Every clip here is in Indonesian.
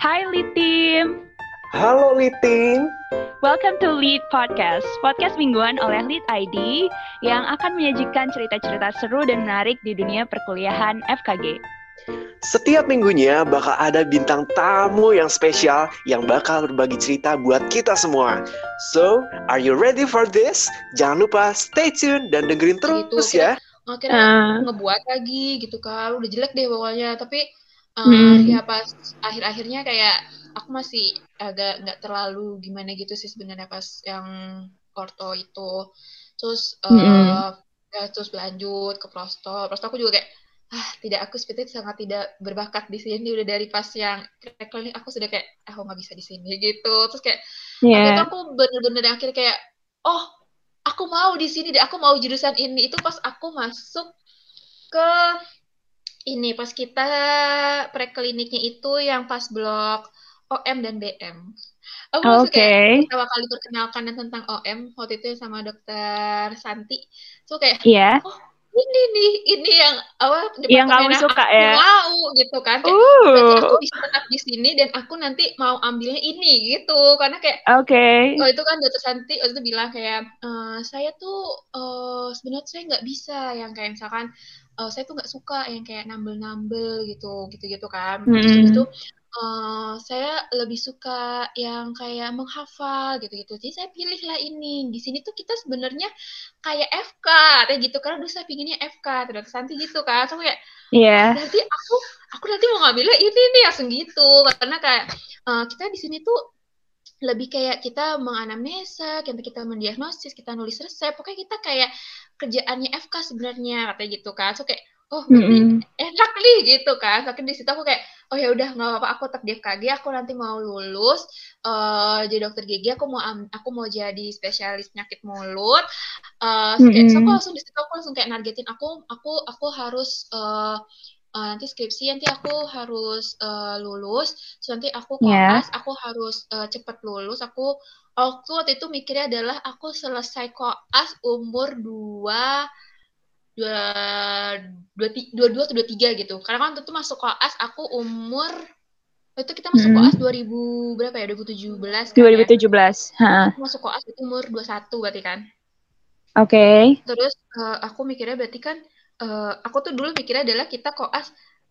Hai Lead Team. Halo Litin. Welcome to Lead Podcast, podcast mingguan oleh Lead ID yang akan menyajikan cerita-cerita seru dan menarik di dunia perkuliahan FKG. Setiap minggunya bakal ada bintang tamu yang spesial yang bakal berbagi cerita buat kita semua. So, are you ready for this? Jangan lupa stay tune dan dengerin terus Gitu, ya. akhirnya Ah. ngebuat lagi gitu kan udah jelek deh pokoknya tapi uh, Hmm. ya pas akhir-akhirnya kayak aku masih agak nggak terlalu gimana gitu sih sebenarnya pas yang orto itu terus uh, Mm-mm. ya, terus lanjut ke prosto prosto aku juga kayak ah tidak aku seperti sangat tidak berbakat di sini udah dari pas yang klinik aku sudah kayak ah, aku nggak bisa di sini gitu terus kayak Iya. aku bener-bener akhirnya kayak, oh, aku mau di sini deh, aku mau jurusan ini. Itu pas aku masuk ke ini, pas kita prekliniknya itu yang pas blok OM dan BM. Aku Oke. kayak pertama kali perkenalkan tentang OM waktu itu sama dokter Santi. So kayak, Iya. oh ini nih, ini yang apa Yang kamu suka aku ya. mau gitu kan. Kayak, berarti aku Uh. bisa tetap di sini dan aku nanti mau ambilnya ini gitu karena kayak Oke. oh itu kan dokter Santi waktu itu bilang kayak "Eh, saya tuh eh, sebenarnya saya nggak bisa yang kayak misalkan eh, saya tuh nggak suka yang kayak nambel-nambel gitu gitu-gitu kan. Terus habis Mm-mm. itu eh, saya lebih suka yang kayak menghafal gitu-gitu. Jadi saya pilihlah ini. Di sini tuh kita sebenarnya kayak FK kayak gitu karena dulu saya pinginnya FK dokter Santi gitu kan. So kayak Iya. nanti aku aku nanti mau ngambilnya ini nih langsung gitu. Karena kayak eh, kita di sini tuh lebih kayak kita menganamnesa, kita kita mendiagnosis, kita nulis resep, pokoknya kita kayak kerjaannya FK sebenarnya katanya gitu kan. So kayak oh berarti Mm-mm. enak nih gitu kan. Tapi di situ aku kayak oh ya udah nggak apa-apa aku tetap di FKG, aku nanti mau lulus eh jadi dokter gigi, aku mau aku mau jadi spesialis penyakit mulut. Eh so kayak so aku langsung di situ aku langsung kayak nargetin aku aku aku harus eh eh, nanti skripsi nanti aku harus eh, lulus Terus nanti aku Iya. koas aku harus eh, cepet lulus aku aku waktu itu mikirnya adalah aku selesai koas umur dua dua dua dua dua atau dua tiga gitu karena kan waktu itu masuk koas aku umur waktu itu kita masuk Mm-mm. koas 2000 berapa ya 2017 kan ya 2017. Ha. aku masuk koas itu umur 21 berarti kan Oke. Terus eh, aku mikirnya berarti kan eh, aku tuh dulu mikirnya adalah kita koas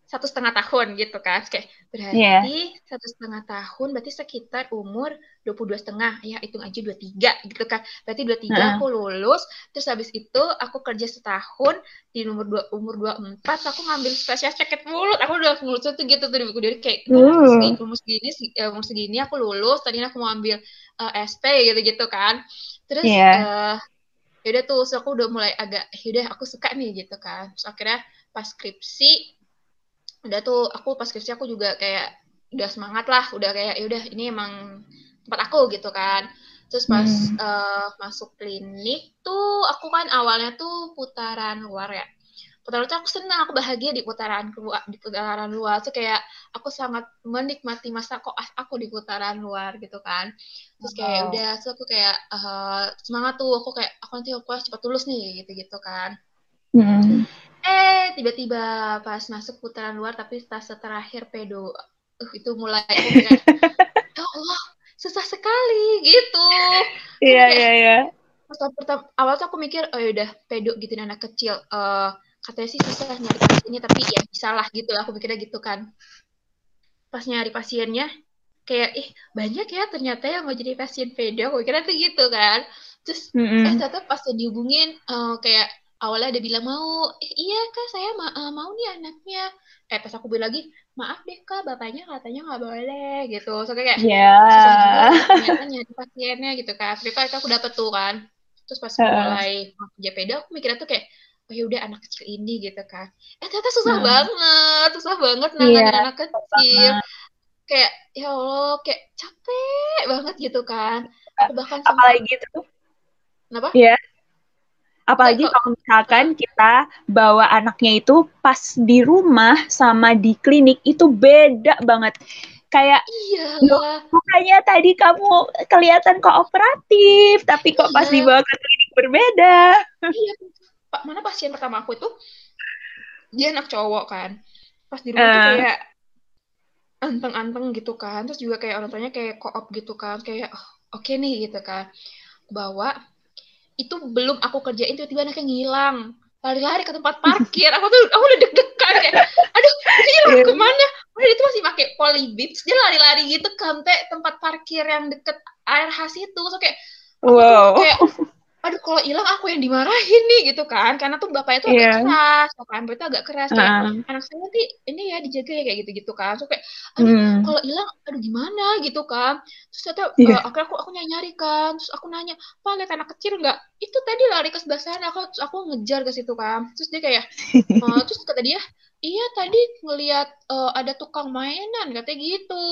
satu setengah tahun gitu kan. Kayak Iya. berarti satu setengah tahun berarti sekitar umur 22 setengah ya hitung aja 23 gitu kan. Berarti 23 Heeh. aku lulus terus habis itu aku kerja setahun di umur dua umur 24 aku ngambil spesial sakit mulut. Aku udah lulus tuh gitu tuh di buku diri kayak "Ntar umur segini, Uh. umur segini se- eh, umur segini aku lulus tadinya aku mau ambil eh, SP gitu-gitu kan. Terus Iya. eh yaudah tuh terus aku udah mulai agak yaudah aku suka nih gitu kan. Terus akhirnya pas skripsi udah tuh aku pas skripsi aku juga kayak udah semangat lah udah kayak yaudah ini emang tempat aku gitu kan. Terus pas Hmm. eh, masuk klinik tuh aku kan awalnya tuh putaran luar ya putaran tuh aku senang aku bahagia di putaran keluar di putaran luar tuh kayak aku sangat menikmati masa koas aku di putaran luar gitu kan terus kayak Wow. udah terus aku kayak eh, semangat tuh aku kayak aku nanti aku cepat lulus nih gitu gitu kan Mm. eh tiba-tiba pas masuk putaran luar tapi fase terakhir pedo uh, itu mulai aku kayak ya Allah susah sekali gitu Iya, kayak iya, iya. pertama, awal tuh aku mikir oh yaudah pedo gitu anak kecil eh katanya sih susah nyari pasiennya tapi ya bisa lah gitu. Aku mikirnya gitu kan. Pas nyari pasiennya kayak ih banyak ya ternyata yang mau jadi pasien pedo aku kira tuh gitu kan. Terus eh Mm-mm. ternyata pas dihubungin eh, kayak awalnya ada bilang mau eh, iya kak saya ma- eh, mau nih anaknya. Eh pas aku bilang lagi maaf deh kak bapaknya katanya nggak boleh gitu. So kayak Ya. susah juga ya ternyata nyari pasiennya gitu kan. Tapi itu aku dapet tuh kan. Terus pas Heeh. mulai kerja pedo aku mikirnya tuh kayak oh ya udah anak kecil ini gitu kan eh ternyata susah Hmm. banget susah banget Iya, nanganin anak kecil banget. kayak ya Allah kayak capek banget gitu kan aku bahkan sempat Apalagi tuh, kenapa ya. Apalagi Kayak kok kalau misalkan kita bawa anaknya itu pas di rumah sama di klinik itu beda banget. Kayak iya makanya tadi kamu kelihatan kooperatif, tapi kok pas iya dibawa ke klinik berbeda. iya mana pasien pertama aku itu? Dia anak cowok kan. Pas di rumah tuh Eh, kayak anteng-anteng gitu kan. Terus juga kayak orang tuanya kayak koop gitu kan. Kayak oh, oke okay nih gitu kan. Bahwa itu belum aku kerjain tiba-tiba anaknya ngilang. Lari-lari ke tempat parkir. Aku tuh aku udah deg-degan kayak aduh ini iya. ke mana? Udah itu masih pakai polybips dia lari-lari gitu kan tempat parkir yang deket air khas itu. So kayak wow. kayak aduh kalau hilang aku yang dimarahin nih gitu kan. Karena tuh bapaknya tuh yeah. agak keras bapak Amber tuh agak keras kayak uh. anak saya nanti ini ya dijaga ya kayak gitu gitu kan. So kayak aduh mm. kalau hilang aduh gimana gitu kan. Terus ternyata yeah. uh, aku aku nyari nyari kan. Terus aku nanya pak lihat anak kecil nggak? Itu tadi lari ke sebelah sana aku terus aku ngejar ke situ kan. Terus dia kayak uh, terus kata dia iya tadi ngelihat uh, ada tukang mainan katanya gitu.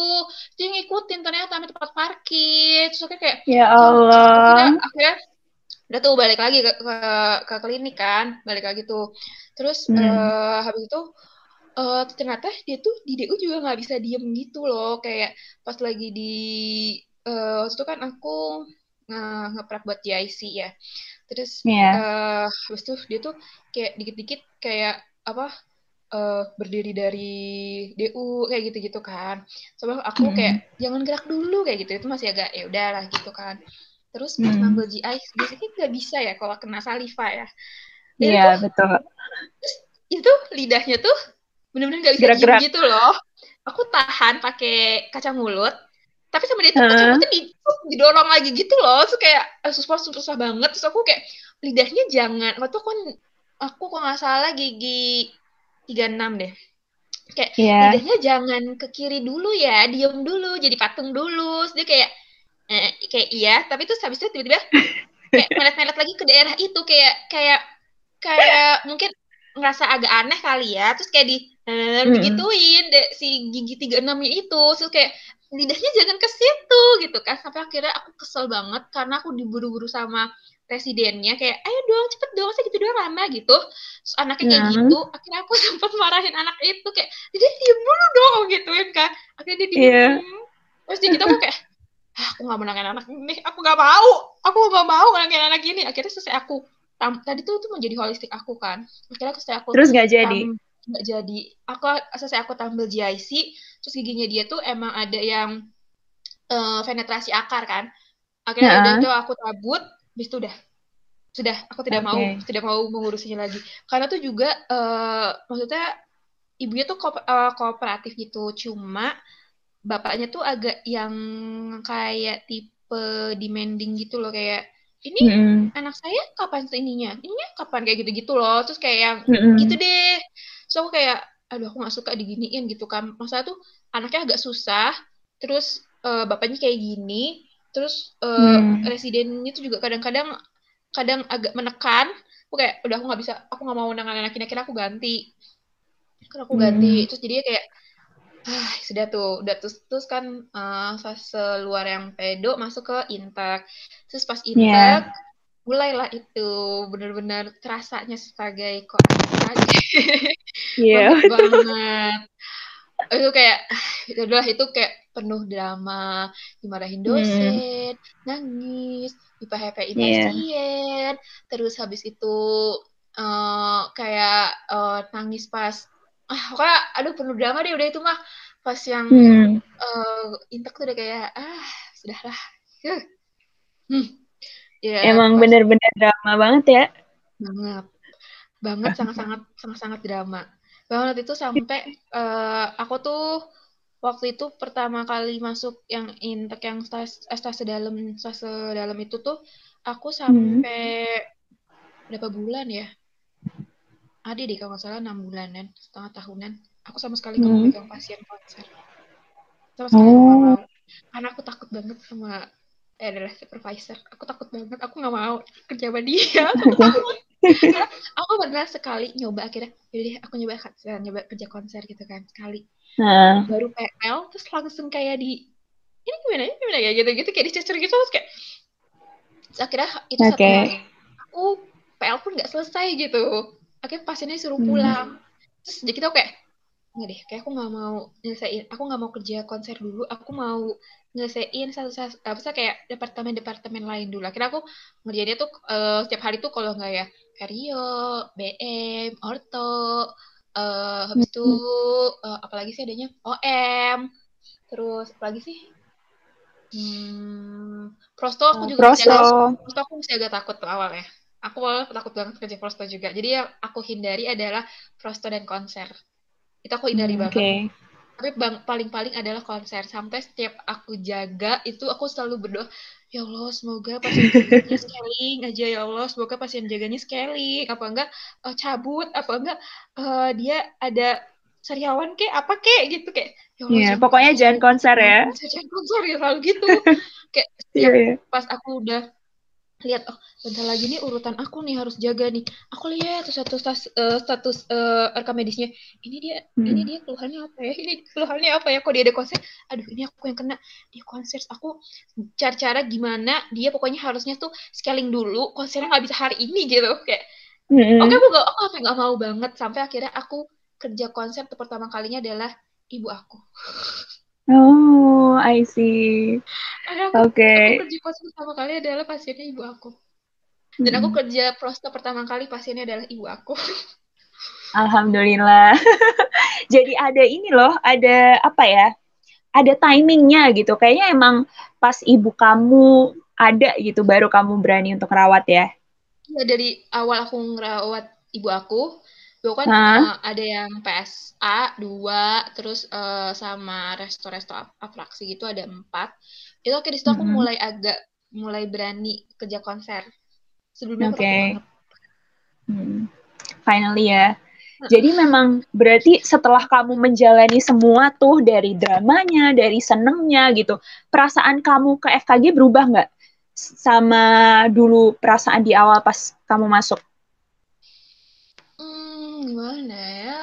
Dia ngikutin ternyata sampai tempat parkir. Terus kayak ya Allah. akhirnya, akhirnya udah tuh balik lagi ke, ke, ke klinik kan balik lagi tuh terus hmm. uh, habis itu uh, ternyata dia tuh di DU juga nggak bisa diem gitu loh kayak pas lagi di uh, waktu itu kan aku uh, ngeprep buat GIC ya terus yeah. uh, habis itu dia tuh kayak dikit-dikit kayak apa uh, berdiri dari DU kayak gitu-gitu kan. Soalnya aku kayak hmm. jangan gerak dulu kayak gitu. Itu masih agak ya udahlah gitu kan terus pas hmm. ngambil GI biasanya nggak bisa ya kalau kena saliva ya iya betul terus itu lidahnya tuh benar-benar nggak bisa Gerak-gerak. gitu loh aku tahan pakai kaca mulut tapi sama dia tuh uh. kaca mulutnya di, didorong lagi gitu loh terus kayak eh, susah susah banget terus aku kayak lidahnya jangan waktu aku aku kok nggak salah gigi 36 deh kayak yeah. lidahnya jangan ke kiri dulu ya diem dulu jadi patung dulu terus dia kayak eh, kayak iya tapi terus habis itu tiba-tiba kayak melet-melet lagi ke daerah itu kayak kayak kayak mungkin ngerasa agak aneh kali ya terus kayak di eh, begituin deh, si gigi tiga enamnya itu terus kayak lidahnya jangan ke situ gitu kan. Sampai akhirnya aku kesel banget karena aku diburu-buru sama presidennya kayak ayo dong cepet dong saya gitu doang lama gitu. Terus anaknya kayak yeah. gitu akhirnya aku sempat marahin anak itu kayak dia diem dulu dong gitu kan. Akhirnya dia diem. Yeah. terus dia gitu aku kayak ah, aku nggak menangin anak ini. Aku nggak mau. Aku nggak mau menangin anak ini. Akhirnya selesai aku tam, tadi tuh itu menjadi holistik aku kan. Akhirnya selesai aku terus nggak jadi? nggak jadi. Aku selesai aku tampil GIC terus giginya dia tuh emang ada yang uh, penetrasi akar kan. Akhirnya nah. udah itu aku tabut bis itu udah. Sudah aku tidak okay. mau tidak mau mengurusinya lagi. Karena tuh juga uh, maksudnya ibunya tuh ko uh, kooperatif gitu. Cuma bapaknya tuh agak yang kayak tipe demanding gitu loh kayak ini mm. anak saya kapan ininya ininya kapan kayak gitu-gitu loh terus kayak yang mm. gitu deh so aku kayak aduh aku gak suka diginiin gitu kan masa tuh anaknya agak susah terus uh, bapaknya kayak gini terus uh, mm. residennya tuh juga kadang-kadang kadang agak menekan aku kayak udah aku nggak bisa aku nggak mau nangan anak ini akhirnya aku ganti karena aku ganti mm. terus jadi kayak ah, sudah tuh udah terus terus kan uh, fase luar yang pedo masuk ke intek terus pas intek yeah. mulailah itu benar-benar terasanya sebagai kok yeah. banget itu kayak itu adalah itu kayak penuh drama dimarahin hmm. dosen hmm. nangis di PHP pasien yeah. terus habis itu uh, kayak uh, nangis pas ah pokoknya aduh penuh drama deh udah itu mah pas yang hmm. uh, intek tuh udah kayak ah sudahlah huh. hmm. ya, emang bener-bener drama banget ya banget banget sangat-sangat sangat-sangat drama banget itu sampai uh, aku tuh waktu itu pertama kali masuk yang intek yang stas stase dalam stase dalam itu tuh aku sampai hmm. berapa bulan ya ada deh kalau nggak salah enam bulanan setengah tahunan. Aku sama sekali nggak hmm. mau pegang pasien konser. Sama sekali oh. mau. Karena aku takut banget sama eh, adalah supervisor. Aku takut banget aku nggak mau kerja sama dia. Aku takut. Aku pernah sekali nyoba akhirnya jadi aku nyoba nyoba kerja konser gitu kan sekali. Uh. baru PL terus langsung kayak di ini gimana ini gimana ya? Gitu gitu kayak dicecer gitu terus kayak terus akhirnya itu okay. satu hari aku PL pun nggak selesai gitu akhirnya pasiennya suruh hmm. pulang hmm. terus jadi kita kayak nggak deh kayak aku nggak mau nyelesain aku nggak mau kerja konser dulu aku mau nyelesain satu satu apa sih kayak departemen departemen lain dulu akhirnya aku ngerjainnya tuh uh, setiap hari tuh kalau nggak ya perio BM orto uh, habis itu uh, apalagi sih adanya OM terus apalagi sih hmm, prosto aku juga prosto. Masih agak, prosto aku masih agak takut tuh awalnya aku takut banget kerja prosto juga. Jadi yang aku hindari adalah prosto dan konser. Itu aku hindari hmm, banget. okay. tapi bang, paling-paling adalah konser. Sampai setiap aku jaga itu aku selalu berdoa ya Allah semoga pasien jaganya scaling aja ya Allah. Semoga pasien jaganya scaling. Apa enggak? Uh, cabut. Apa enggak? Uh, dia ada sariawan kek? Apa kek? Gitu kayak ya Allah, yeah, pokoknya jangan konser ya. jangan konser ya selalu gitu. Kayak yeah, yeah. pas aku udah lihat oh bentar lagi nih urutan aku nih harus jaga nih. Aku lihat satu status uh, status uh, rekam medisnya. Ini dia hmm. ini dia keluhannya apa ya? Ini keluhannya apa ya? Kok dia ada konser? Aduh ini aku yang kena. Dia konser aku cara-cara gimana dia pokoknya harusnya tuh scaling dulu konsernya nggak bisa hari ini gitu kayak. Hmm. oke okay, aku gak aku nggak mau banget. Sampai akhirnya aku kerja konser pertama kalinya adalah ibu aku Oh, I see. Oke. Okay. Aku kerja prosto pertama kali adalah pasiennya ibu aku. Dan hmm. aku kerja prosto pertama kali pasiennya adalah ibu aku. Alhamdulillah. Jadi ada ini loh, ada apa ya? Ada timingnya gitu. Kayaknya emang pas ibu kamu ada gitu, baru kamu berani untuk rawat ya? Iya dari awal aku ngerawat ibu aku, Gue kan uh, ada yang PSA dua, terus uh, sama resto-resto atraksi gitu ada empat. Itu akhirnya situ aku mm -hmm. mulai agak mulai berani kerja konser. Sebelumnya Oke. Okay. Hmm. Finally ya. Jadi memang berarti setelah kamu menjalani semua tuh dari dramanya, dari senengnya gitu, perasaan kamu ke FKG berubah nggak sama dulu perasaan di awal pas kamu masuk? Gimana ya?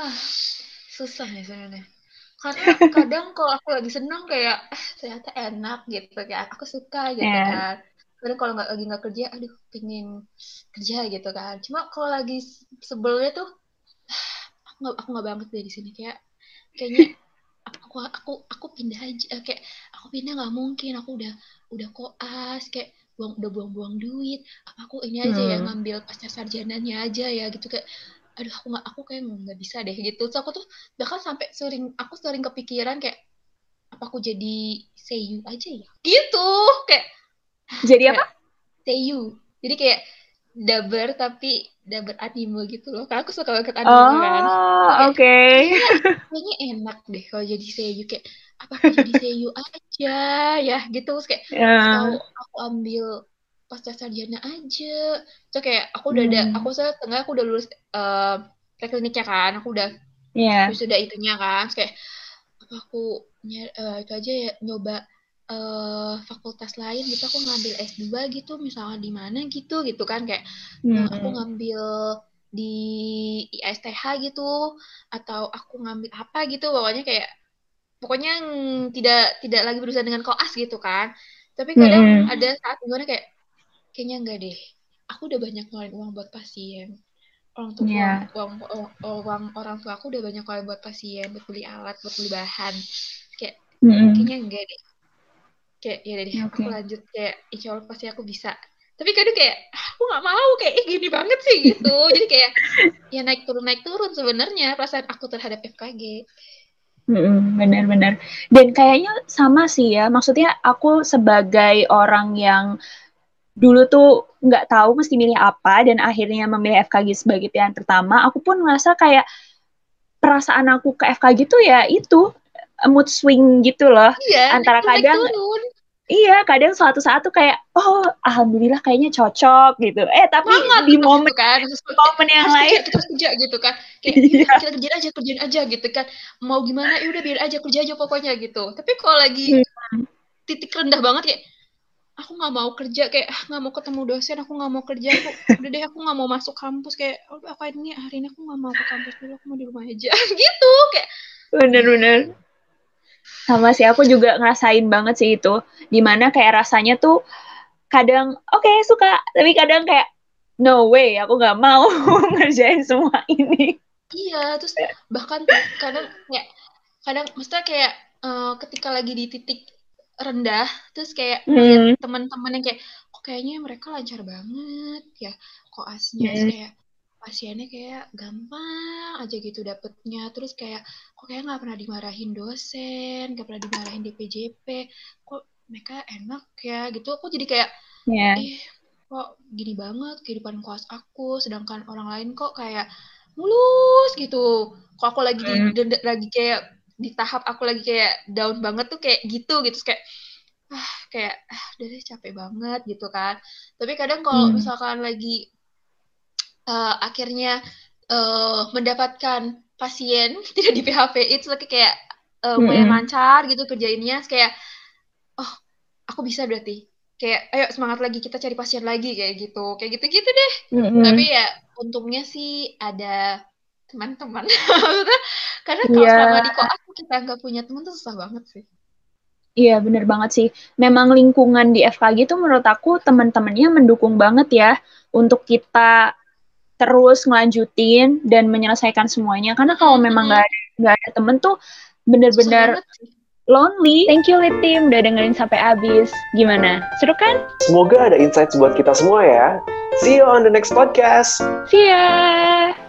Susah ya sebenarnya. Karena kadang kalau aku lagi seneng kayak eh, ternyata enak gitu. Kayak aku suka gitu yeah. kan. Kadang kalau nggak lagi nggak kerja aduh pingin kerja gitu kan. Cuma kalau lagi sebelnya tuh aku nggak aku nggak banget deh di sini. Kayak kayaknya aku aku aku pindah aja kayak aku pindah nggak mungkin. Aku udah udah koas kayak buang udah buang-buang duit. Apa aku ini aja hmm. ya ngambil pasca sarjananya aja ya gitu. Kayak aduh aku nggak aku kayak nggak bisa deh gitu. So aku tuh bahkan sampai sering aku sering kepikiran kayak apa aku jadi seiyu aja ya? Gitu kayak jadi apa? Seiyu. Jadi kayak daber tapi daber anime gitu loh. Karena aku suka banget anime oh, kan. Oke. okay. kayaknya enak deh kalau jadi seiyu. Kayak apa aku jadi seiyu aja ya gitu. Terus kayak yeah. atau aku ambil pasca sarjana aja so kayak aku udah hmm. ada aku saya tengah aku udah lulus uh, kliniknya kan aku udah yeah. sudah itunya kan Terus kayak apa aku uh, itu aja ya nyoba uh, fakultas lain gitu aku ngambil S2 gitu misalnya di mana gitu gitu kan kayak hmm. aku ngambil di ISTH gitu atau aku ngambil apa gitu pokoknya kayak pokoknya tidak tidak lagi berusaha dengan koas gitu kan tapi kadang hmm. ada saat gimana kayak kayaknya enggak deh. Aku udah banyak ngeluarin uang buat pasien. Orang tua yeah. uang, uang, uang orang tua aku udah banyak ngeluarin buat pasien buat beli alat buat beli bahan. Kayak mm -hmm. kayaknya enggak deh. Kayak ya deh okay. aku lanjut. Kayak insya Allah pasti aku bisa. Tapi kadang kayak ah, aku nggak mau kayak eh, gini banget sih gitu. Jadi kayak ya naik turun naik turun sebenarnya perasaan aku terhadap FKG benar-benar dan kayaknya sama sih ya. Maksudnya aku sebagai orang yang dulu tuh nggak tahu mesti milih apa dan akhirnya memilih FKG sebagai pilihan pertama, aku pun ngerasa kayak perasaan aku ke FKG tuh ya itu mood swing gitu loh. Iya, antara kadang Iya, kadang suatu saat tuh kayak, oh, alhamdulillah kayaknya cocok gitu. Eh, tapi Banget, di momen gitu kan, momen yang lain kita kerja gitu kan. Kayak iya. kita kerjain aja, kerjain aja gitu kan. Mau gimana, ya udah biar aja kerja aja pokoknya gitu. Tapi kalau lagi hmm. titik rendah banget kayak aku nggak mau kerja kayak ah, nggak mau ketemu dosen aku nggak mau kerja aku udah deh aku nggak mau masuk kampus. Kayak oh, apa ini? Hari ini aku nggak mau ke kampus dulu aku mau di rumah aja. Gitu kayak. Bener-bener sama sih aku juga ngerasain banget sih itu. Di mana kayak rasanya tuh kadang oke okay, suka tapi kadang kayak no way aku nggak mau ngerjain semua ini. Iya terus bahkan kadang ya kadang maksudnya kayak uh, ketika lagi di titik rendah terus kayak hmm. teman-teman yang kayak kok kayaknya mereka lancar banget ya koasnya hmm. kayak pasiennya kayak gampang aja gitu dapetnya terus kayak kok kayak nggak pernah dimarahin dosen nggak pernah dimarahin DPJP kok mereka enak ya gitu aku jadi kayak yeah. ih kok gini banget kehidupan kelas aku sedangkan orang lain kok kayak mulus gitu kok aku lagi di, Mm. lagi kayak di tahap aku lagi kayak down banget tuh kayak gitu gitu kayak ah kayak ah udah deh capek banget gitu kan tapi kadang kalau Hmm. misalkan lagi eh, akhirnya eh, mendapatkan pasien tidak di PHP itu lagi kayak eh, lumayan Mm-mm. lancar gitu kerjainnya kayak oh aku bisa berarti kayak ayo semangat lagi kita cari pasien lagi kayak gitu kayak gitu gitu deh Mm-mm. tapi ya untungnya sih ada teman-teman karena kalau Iya. selama di koas kita nggak punya teman tuh susah banget sih Iya, bener banget sih. Memang lingkungan di FKG itu menurut aku teman-temannya mendukung banget ya untuk kita terus ngelanjutin dan menyelesaikan semuanya. Karena kalau memang nggak ada nggak ada temen tuh bener-bener lonely. Thank you Lit Team udah dengerin sampai habis. Gimana? Seru kan? Semoga ada insights buat kita semua ya. See you on the next podcast. See ya!